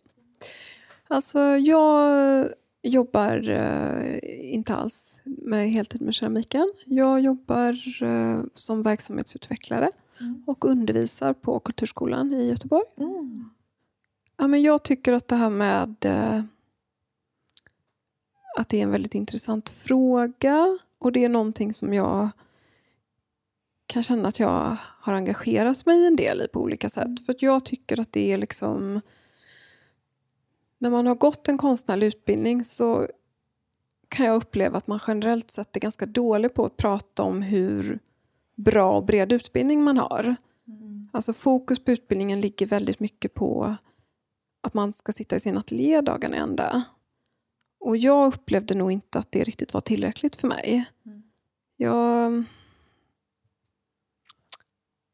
Alltså jag jobbar eh, inte alls med heltid med keramiken. Jag jobbar eh, som verksamhetsutvecklare Mm. och undervisar på Kulturskolan i Göteborg. Mm. Ja, men jag tycker att det här med eh, att det är en väldigt intressant fråga och det är någonting som jag kan känna att jag har engagerat mig en del i på olika sätt. För att jag tycker att det är liksom när man har gått en konstnärlig utbildning så kan jag uppleva att man generellt sett är ganska dålig på att prata om hur bra och bred utbildning man har. Mm. Alltså fokus på utbildningen ligger väldigt mycket på att man ska sitta i sin ateljé dagen ända. Och jag upplevde nog inte att det riktigt var tillräckligt för mig. Mm. Jag,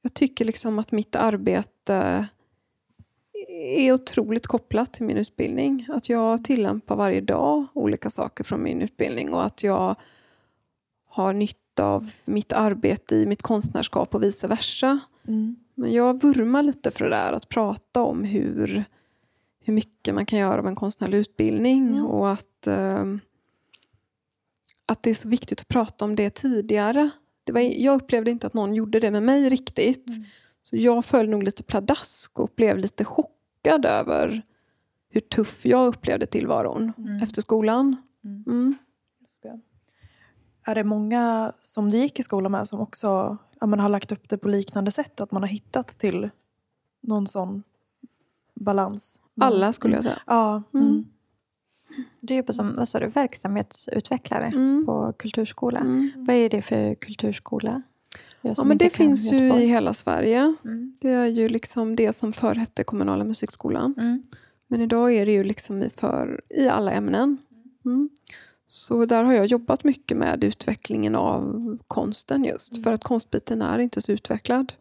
jag tycker liksom att mitt arbete är otroligt kopplat till min utbildning. Att jag tillämpar varje dag olika saker från min utbildning och att jag har nytta av mitt arbete i mitt konstnärskap och vice versa. Mm. Men jag vurmar lite för det där att prata om hur, hur mycket man kan göra av en konstnärlig utbildning Mm. och att, ehm, att det är så viktigt att prata om det tidigare. Det var, jag upplevde inte att någon gjorde det med mig riktigt. Mm. Så jag föll nog lite pladask och blev lite chockad över hur tuff jag upplevde tillvaron Mm. efter skolan. Mm. Mm. Det. Är det många som du gick i skolan med som också ja, men har lagt upp det på liknande sätt? Att man har hittat till någon sån balans? Alla skulle jag säga. Ja. Mm. Mm. Du jobbar som vad sa du, verksamhetsutvecklare Mm. på kulturskola. Mm. Vad är det för kulturskola? Ja, men det finns ju i hela Sverige. Mm. Det är ju liksom det som förr hette kommunala musikskolan. Mm. Men idag är det ju liksom i, för, i alla ämnen. Mm. Så där har jag jobbat mycket med utvecklingen av konsten just. Mm. För att konstbiten är inte så utvecklad.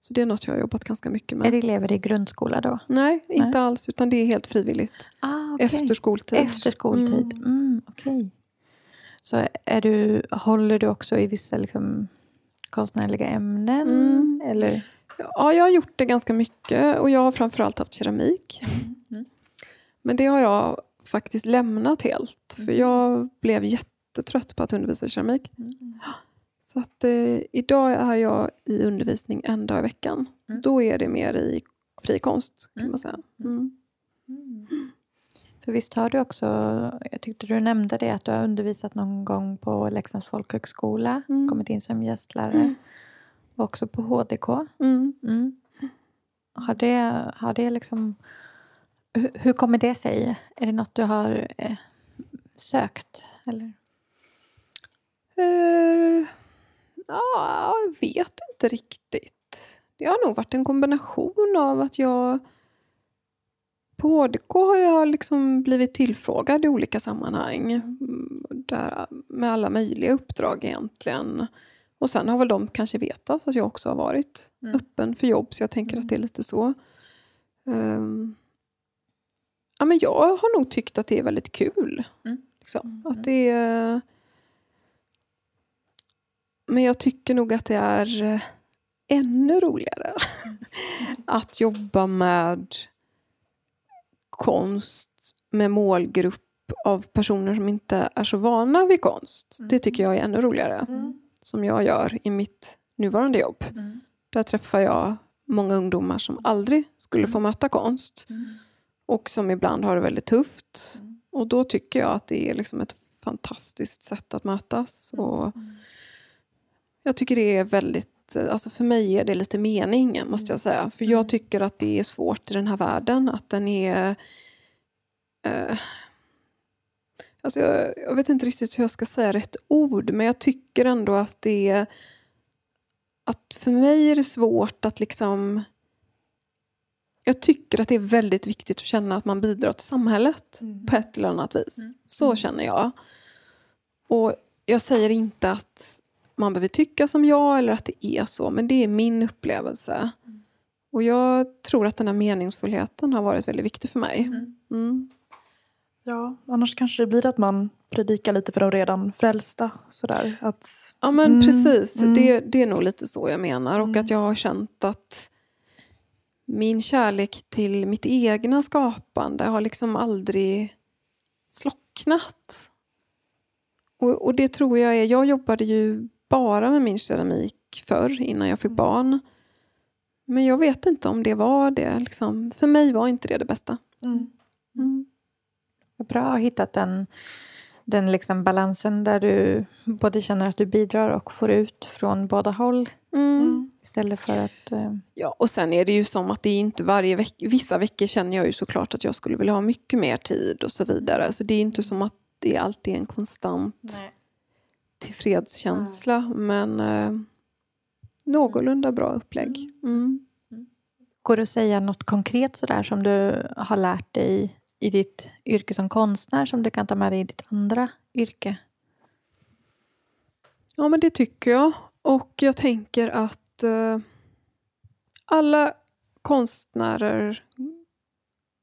Mm. Så det är något jag har jobbat ganska mycket med. Är det elever i grundskola då? Nej, inte Nej. alls. Utan det är helt frivilligt. Ah, okej. Efter skoltid. Efter skoltid. Mm. okej. Så är du, håller du också i vissa liksom, konstnärliga ämnen? Mm. Eller? Ja, jag har gjort det ganska mycket. Och jag har framförallt haft keramik. Mm. Men det har jag faktiskt lämnat helt. För Mm. jag blev jättetrött på att undervisa i keramik. Mm. Så att eh, idag är jag i undervisning en dag i veckan. Mm. Då är det mer i fri konst kan Mm. man säga. Mm. För visst har du också, jag tyckte du nämnde det, att du har undervisat någon gång på Leksands folkhögskola, Mm. kommit in som gästlärare. Mm. Och också på HDK. Mm. Mm. Har det, har det liksom, hur, hur kommer det sig? Är det något du har eh, sökt? Eller? Eh, ja, jag vet inte riktigt. Det har nog varit en kombination av att jag på HDK har jag liksom blivit tillfrågad i olika sammanhang. Mm, Där, med alla möjliga uppdrag egentligen. Och sen har väl de kanske vetat att jag också har varit Mm. öppen för jobb. Så jag tänker Mm. att det är lite så. Ehm, ja, men jag har nog tyckt att det är väldigt kul. Mm. Liksom. Mm. Att det är... Men jag tycker nog att det är eh, ännu roligare att jobba med konst med målgrupp av personer som inte är så vana vid konst. Mm. Det tycker jag är ännu roligare. Mm. Som jag gör i mitt nuvarande jobb. Mm. Där träffar jag många ungdomar som aldrig skulle få möta konst och som ibland har det väldigt tufft. Och då tycker jag att det är liksom ett fantastiskt sätt att mötas. Och jag tycker det är väldigt, alltså för mig är det lite meningen måste jag säga. För jag tycker att det är svårt i den här världen, att den är eh, Alltså jag, jag, vet inte riktigt hur jag ska säga rätt ord, men jag tycker ändå att det är... Att för mig är det svårt att liksom... Jag tycker att det är väldigt viktigt att känna att man bidrar till samhället mm. på ett eller annat vis. Mm. Så mm. känner jag. Och jag säger inte att man behöver tycka som jag eller att det är så, men det är min upplevelse. Mm. Och jag tror att den här meningsfullheten har varit väldigt viktig för mig. Mm. mm. Ja, annars kanske det blir att man predikar lite för de redan frälsta. Sådär. Att, ja men mm, precis, mm. Det, det är nog lite så jag menar. Och mm. att jag har känt att min kärlek till mitt egna skapande har liksom aldrig slocknat. Och, och det tror jag är, jag jobbade ju bara med min keramik förr innan jag fick mm. barn. Men jag vet inte om det var det. Liksom. För mig var inte det det bästa. Mm. Mm. Bra att ha hittat den, den liksom balansen där du både känner att du bidrar och får ut från båda håll. Mm. Istället för att... Eh... Ja, och sen är det ju som att det är inte varje vecka... Vissa veckor känner jag ju såklart att jag skulle vilja ha mycket mer tid och så vidare. Så det är inte som att det alltid är en konstant Nej. Tillfredskänsla. Mm. Men eh, någorlunda bra upplägg. Mm. mm. Går det att säga något konkret sådär som du har lärt dig i ditt yrke som konstnär som du kan ta med dig i ditt andra yrke? Ja, men det tycker jag. Och jag tänker att eh, alla konstnärer,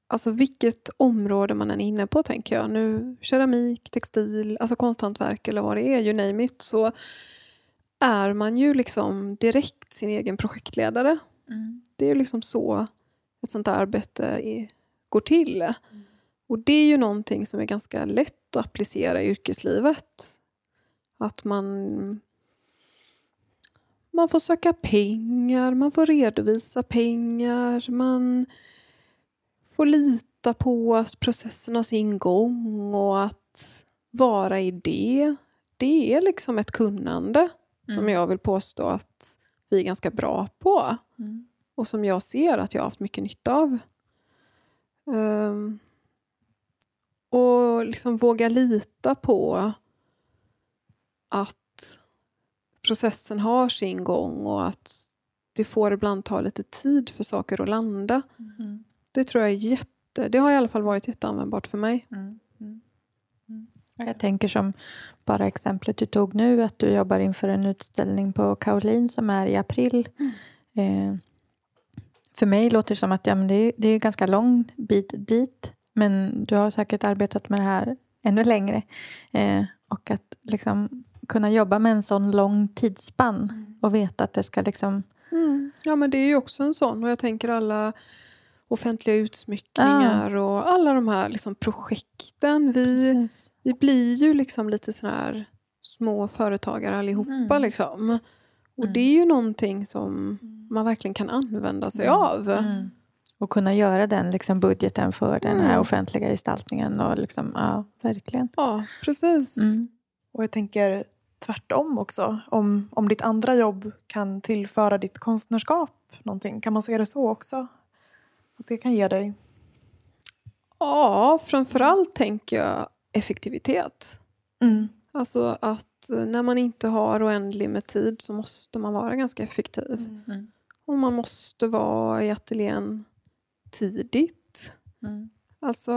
alltså vilket område man än är inne på, tänker jag. Nu keramik, textil, alltså konsthantverk eller vad det är, you name it, så är man ju liksom direkt sin egen projektledare. Mm. Det är ju liksom så ett sånt där arbete är, går till. Mm. Och det är ju någonting som är ganska lätt att applicera i yrkeslivet. Att man, man får söka pengar, man får redovisa pengar, man får lita på att processen har sin gång och att vara i det. Det är liksom ett kunnande mm. som jag vill påstå att vi är ganska bra på. Mm. Och som jag ser att jag har haft mycket nytta av. Um, och liksom våga lita på att processen har sin gång och att det får ibland ta lite tid för saker att landa. Mm. Det tror jag är jätte, det har i alla fall varit jätteanvändbart för mig. Mm. Mm. mm. Jag tänker som bara exemplet du tog nu, att du jobbar inför en utställning på Kaolin som är i april. Mm. Eh, för mig låter det som att ja, men det, är, det är ganska lång bit dit. Men du har säkert arbetat med det här ännu längre. Eh, och att liksom kunna jobba med en sån lång tidsspann mm. och veta att det ska liksom... Mm. Ja, men det är ju också en sån. Och jag tänker alla offentliga utsmyckningar ah. och alla de här liksom projekten. Vi, vi blir ju liksom lite sån här små företagare allihopa. Mm. Liksom. Och mm. det är ju någonting som man verkligen kan använda sig mm. av. Mm. Och kunna göra den liksom, budgeten för den här mm. offentliga gestaltningen. Och liksom, ja, verkligen. Ja, precis. Mm. Och jag tänker tvärtom också. Om, om ditt andra jobb kan tillföra ditt konstnärskap någonting. Kan man se det så också? Att det kan ge dig? Ja, framförallt tänker jag effektivitet. Mm. Alltså att när man inte har oändlig med tid så måste man vara ganska effektiv. Mm. Och man måste vara i ateljén tidigt. Mm. Alltså,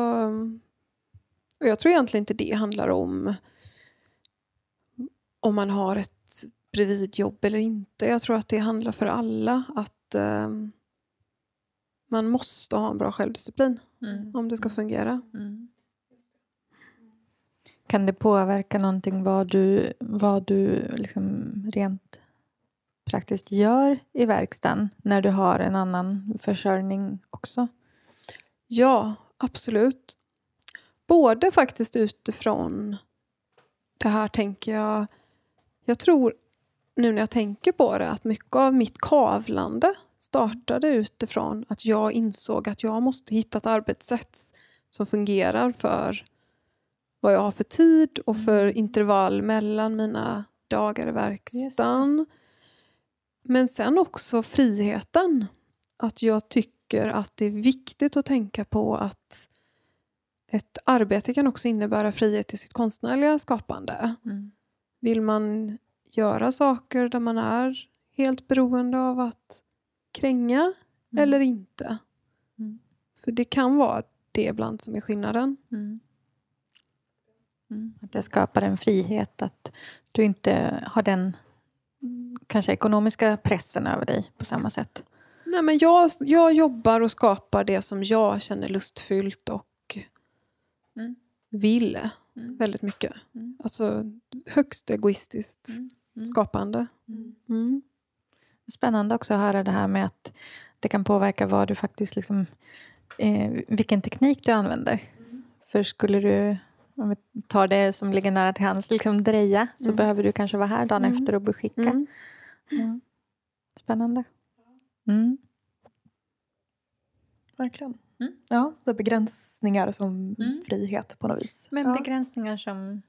och jag tror egentligen inte det handlar om om man har ett bredvidjobb eller inte. Jag tror att det handlar för alla att eh, man måste ha en bra självdisciplin mm. om det ska fungera. Mm. Kan det påverka någonting vad du, vad du liksom rent praktiskt gör i verkstaden när du har en annan försörjning också? Ja, absolut. Både faktiskt utifrån det här tänker jag. Jag tror nu när jag tänker på det att mycket av mitt kavlande startade utifrån att jag insåg att jag måste hitta ett arbetssätt som fungerar för vad jag har för tid och för intervall mellan mina dagar i verkstaden. Men sen också friheten. Att jag tycker att det är viktigt att tänka på att ett arbete kan också innebära frihet i sitt konstnärliga skapande. Mm. Vill man göra saker där man är helt beroende av att kränga Mm. eller inte? Mm. För det kan vara det ibland som är skillnaden. Mm. Mm. Att det skapar en frihet att du inte har den kanske ekonomiska pressen över dig på samma sätt. Nej, men jag, jag jobbar och skapar det som jag känner lustfyllt och Mm. vill Mm. väldigt mycket. Mm. Alltså högst egoistiskt Mm. Mm. skapande. Mm. Mm. Spännande också att höra det här med att det kan påverka vad du faktiskt liksom, eh, vilken teknik du använder. För skulle du, om vi tar det som ligger nära till hands, liksom dreja så Mm. behöver du kanske vara här dagen Mm. efter och beskicka. Mm. Spännande. Mm. Verkligen. Mm. Ja, det är begränsningar som Mm. frihet på något vis. Men ja. begränsningar som,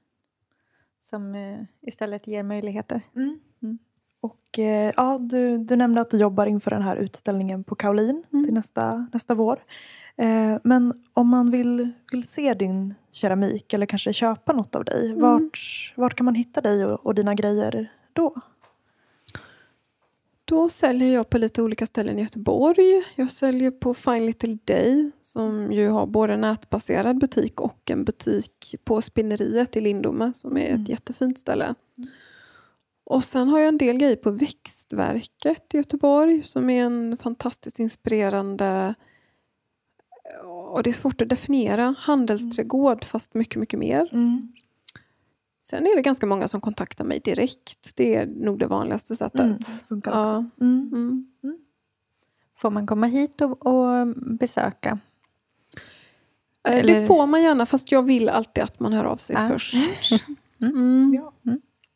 som eh, istället ger möjligheter. Mm. Mm. Och eh, ja, du, du nämnde att du jobbar inför den här utställningen på Kaolin Mm. till nästa, nästa vår. Eh, men om man vill, vill se din keramik eller kanske köpa något av dig, Mm. vart, vart kan man hitta dig och, och dina grejer då? Då säljer jag på lite olika ställen i Göteborg. Jag säljer på Fine Little Day som ju har både nätbaserad butik och en butik på Spinneriet i Lindome som är ett Mm. jättefint ställe. Och sen har jag en del grejer på Växtverket i Göteborg som är en fantastiskt inspirerande och det är svårt att definiera. Handelsträdgård fast mycket, mycket mer. Mm. Sen är det ganska många som kontaktar mig direkt. Det är nog det vanligaste sättet. Mm. Funkar också. Ja. Mm. Mm. Får man komma hit och, och besöka? Eh, Eller- Det får man gärna, fast jag vill alltid att man hör av sig Ja. först. Mm. Mm. Ja.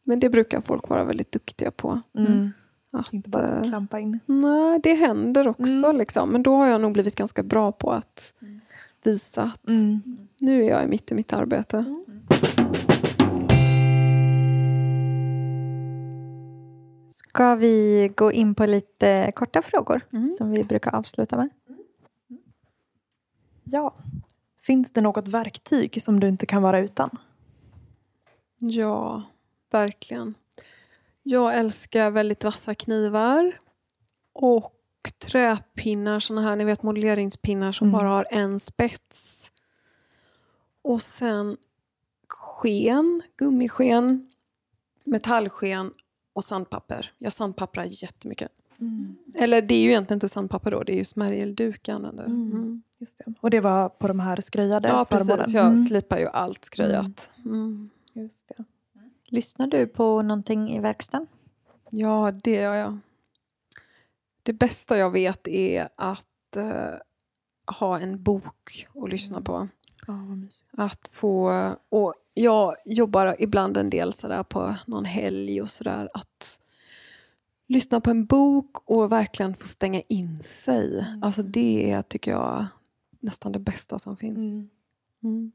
Mm. Men det brukar folk vara väldigt duktiga på. Mm. Att, Inte bara eh, klampa in. nej, det händer också. Mm. Liksom. Men då har jag nog blivit ganska bra på att Mm. visa att Mm. nu är jag mitt i mitt arbete. Ska vi gå in på lite korta frågor Mm. som vi brukar avsluta med? Ja. Finns det något verktyg som du inte kan vara utan? Ja, verkligen. Jag älskar väldigt vassa knivar och träpinnar, såna här ni vet modelleringspinnar som Mm. bara har en spets. Och sen sken, gummisken, metallsken och sandpapper. Jag sandpapprar jättemycket. Eller det är ju egentligen inte sandpapper då, det är ju smärgelduk jag använder. Mm. Mm. Just det. Och det var på de här skröjade Ja, föremålen? precis. Jag Mm. slipar ju allt skröjat. Mm. Just det. Lyssnar du på någonting i verkstaden? Ja, det gör jag. Det bästa jag vet är att eh, ha en bok att lyssna på. Mysigt. Att få, och jag jobbar ibland en del sådär på någon helg och sådär. Att lyssna på en bok och verkligen få stänga in sig. Mm. Alltså det är, tycker jag, nästan det bästa som finns. Mm.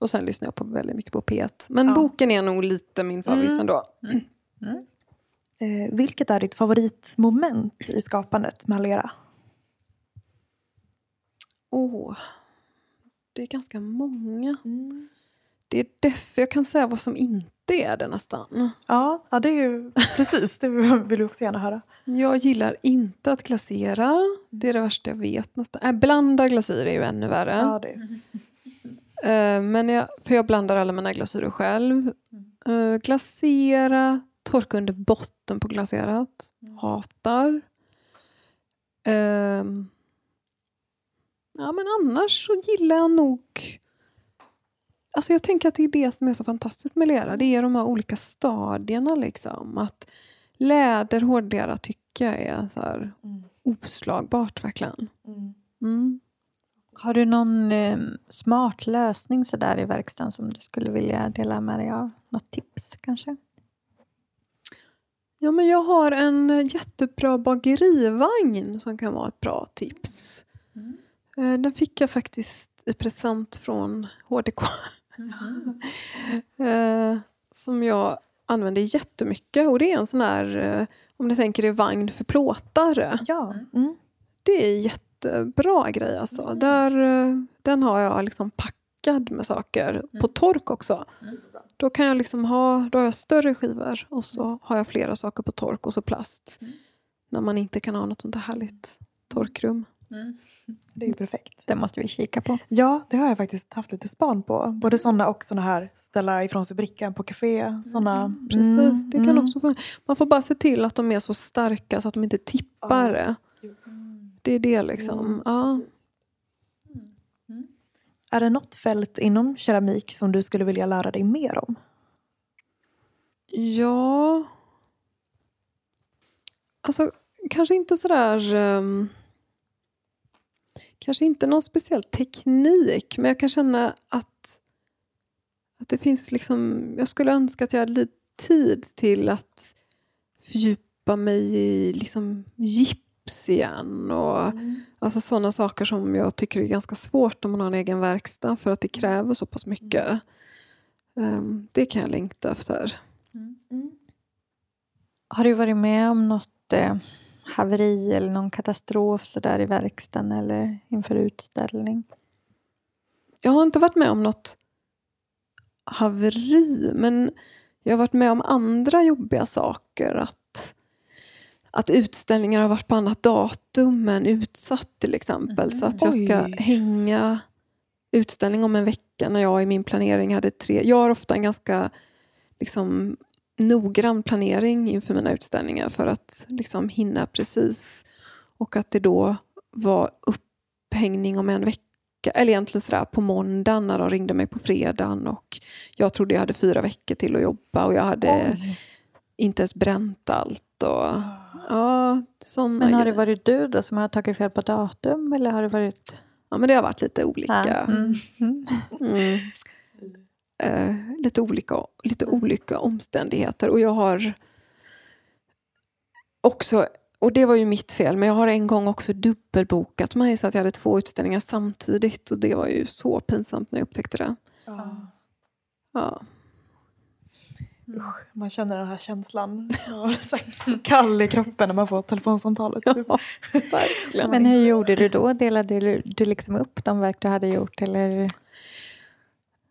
Mm. Och sen lyssnar jag på väldigt mycket på P1. Men Ja. boken är nog lite min favorit Mm. ändå. Eh, vilket är ditt favoritmoment i skapandet med Alera? Åh, det är ganska många. Mm. Det är därför jag kan säga vad som inte är det nästan. Ja, ja, det är ju precis. Det vill du också gärna höra. Jag gillar inte att glasera. Det är det värsta jag vet nästan. Äh, blanda glasyr är ju ännu värre. Ja, det. Eh, men jag, för jag blandar alla mina glasyrer själv. Eh, glasera, torka under botten på glaserat. Hatar. Ehm, ja men annars så gillar jag nog Alltså jag tänker att det är det som är så fantastiskt med lera. Det är de här olika stadierna liksom. Att läder, hårdlera tycker jag är så Mm. oslagbart verkligen. Mm. Mm. Har du någon eh, smart lösning så där i verkstaden som du skulle vilja dela med dig av? Något tips kanske? Ja, men jag har en jättebra bagerivagn som kan vara ett bra tips. Eh, Den fick jag faktiskt i present från HDK. Eh, som jag använder jättemycket. Och det är en sån här, eh, om ni tänker er vagn för plåtare. Ja. Mm. Det är jättebra grej alltså. Där, eh, den har jag liksom packad med saker. På tork också. Då kan jag liksom ha, då har jag större skivor och så har jag flera saker på tork och så plast. När man inte kan ha något sånt här härligt torkrum. Det är ju perfekt. Det måste vi kika på. Ja, det har jag faktiskt haft lite span på. Både sådana och såna här ställa ifrån sig brickan på café. Såna. Precis, det kan mm. också få, Man får bara se till att de är så starka så att de inte tippar det. Det är det liksom. Ja. Är det något fält inom keramik som du skulle vilja lära dig mer om? Ja... Alltså, kanske inte sådär... Um, kanske inte någon speciell teknik, men jag kan känna att, att det finns liksom... Jag skulle önska att jag hade lite tid till att fördjupa mig i liksom gips igen. Och, Alltså sådana saker som jag tycker är ganska svårt när man har en egen verkstad för att det kräver så pass mycket. Um, det kan jag längta efter. Har du varit med om något eh, haveri eller någon katastrof så där i verkstaden eller inför utställning? Jag har inte varit med om något haveri, men jag har varit med om andra jobbiga saker. Att, att utställningar har varit på annat datum än utsatt till exempel. Så att jag ska Oj. hänga utställning om en vecka när jag i min planering hade tre... Jag har ofta en ganska liksom, noggrann planering inför mina utställningar för att liksom, hinna precis. Och att det då var upphängning om en vecka. Eller egentligen sådär på måndagen när de ringde mig på fredagen. Och jag trodde jag hade fyra veckor till att jobba och jag hade inte ens bränt allt. Och, ja, såna Men har det varit du då som har tagit fel på datum eller har det varit... Ja, men det har varit lite olika. Ja, mm, mm. Mm. Eh, lite, olika, lite olika omständigheter. Och jag har också, och det var ju mitt fel, men jag har en gång också dubbelbokat mig så att jag hade två utställningar samtidigt. Och det var ju så pinsamt när jag upptäckte det. Ja. Usch, man känner den här känslan. Kall i kroppen när man får telefonsamtalet. ja, verkligen. Men hur gjorde du då? Delade du, du liksom upp de verk du hade gjort? Eller?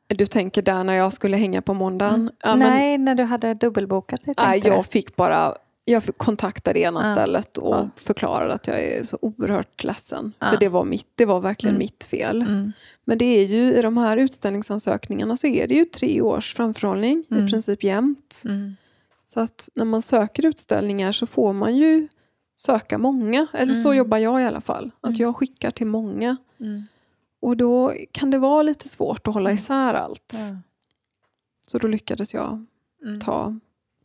Du tänker där när jag skulle hänga på måndagen? Ja, men- Nej, när du hade dubbelbokat det. Nej, jag fick bara jag kontaktade ena Ja. stället och Ja. förklarade att jag är så oerhört ledsen. Ja. För det var, mitt, det var verkligen Mm. mitt fel. Mm. Men det är ju i de här utställningsansökningarna så är det ju tre års framförhållning Mm. i princip jämt. Mm. Så att när man söker utställningar så får man ju söka många. Eller så Mm. jobbar jag i alla fall. Att Mm. jag skickar till många. Och då kan det vara lite svårt att hålla isär allt. Så då lyckades jag ta.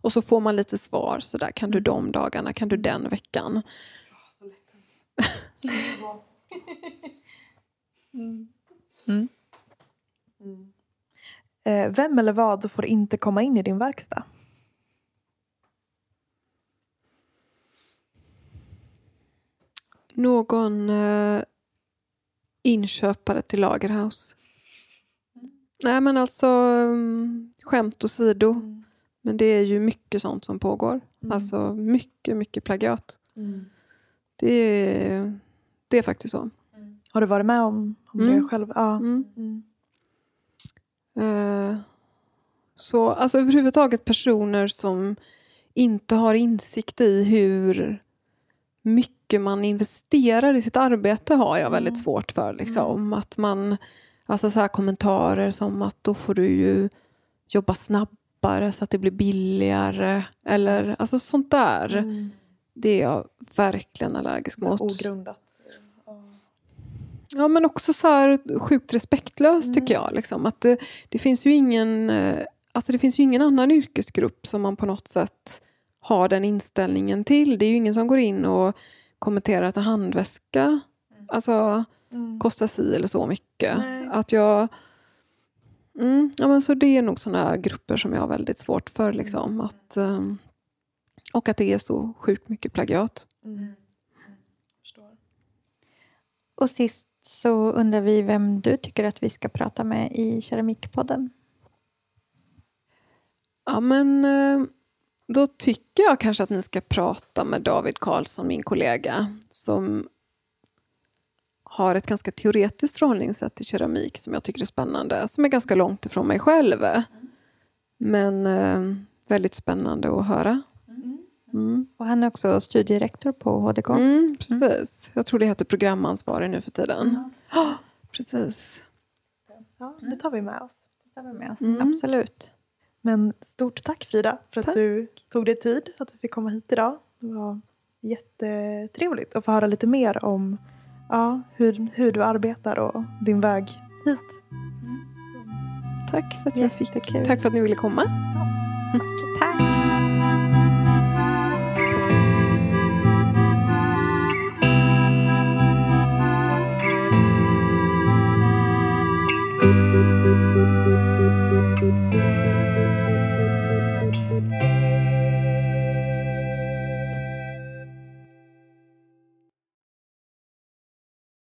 Och så får man lite svar. Så där kan du de dagarna, kan du den veckan. Mm. Vem eller vad får inte komma in i din verkstad? Någon eh, inköpare till Lagerhaus. Nej men alltså um, skämt åsido. Men det är ju mycket sånt som pågår. Alltså mycket, mycket plagiat. Det är, det är faktiskt så. Har du varit med om, om Mm. det själv? Ja. Mm. Mm. Eh, så alltså överhuvudtaget personer som inte har insikt i hur mycket man investerar i sitt arbete har jag väldigt svårt för. Liksom. Att man, alltså så här kommentarer som att då får du ju jobba snabbare så att det blir billigare. Eller alltså sånt där. Mm. Det är jag verkligen allergisk mot. Ogrundat. Ja. Men också så här sjukt respektlöst Mm. tycker jag. Liksom. Att det, det, finns ju ingen, eh, alltså det finns ju ingen annan yrkesgrupp som man på något sätt har den inställningen till. Det är ju ingen som går in och kommenterar att en handväska alltså, Mm. kostar si eller så mycket. Nej. Att jag... Mm, ja, men så det är nog sådana grupper som jag har väldigt svårt för. Liksom. Att, ehm, Och att det är så sjukt mycket plagiat. Mm. Förstår. Och sist så undrar vi vem du tycker att vi ska prata med i Keramikpodden. Ja, men eh, då tycker jag kanske att ni ska prata med David Karlsson, min kollega, som har ett ganska teoretiskt förhållningssätt till keramik som jag tycker är spännande, som är ganska långt ifrån mig själv. Men eh, väldigt spännande att höra. Mm. Och han är också studierektor på HDK. Mm, precis. Jag tror det heter programansvarig nu för tiden. Ja, precis. Ja, det tar vi med oss. Det tar vi med oss. Mm. Absolut. Men stort tack Frida för att Tack. du tog dig tid att vi fick komma hit idag. Det var jättetrevligt att få höra lite mer om ja, hur, hur du arbetar och din väg hit. Tack för att jag fick. Tack för att ni ville komma. Tack.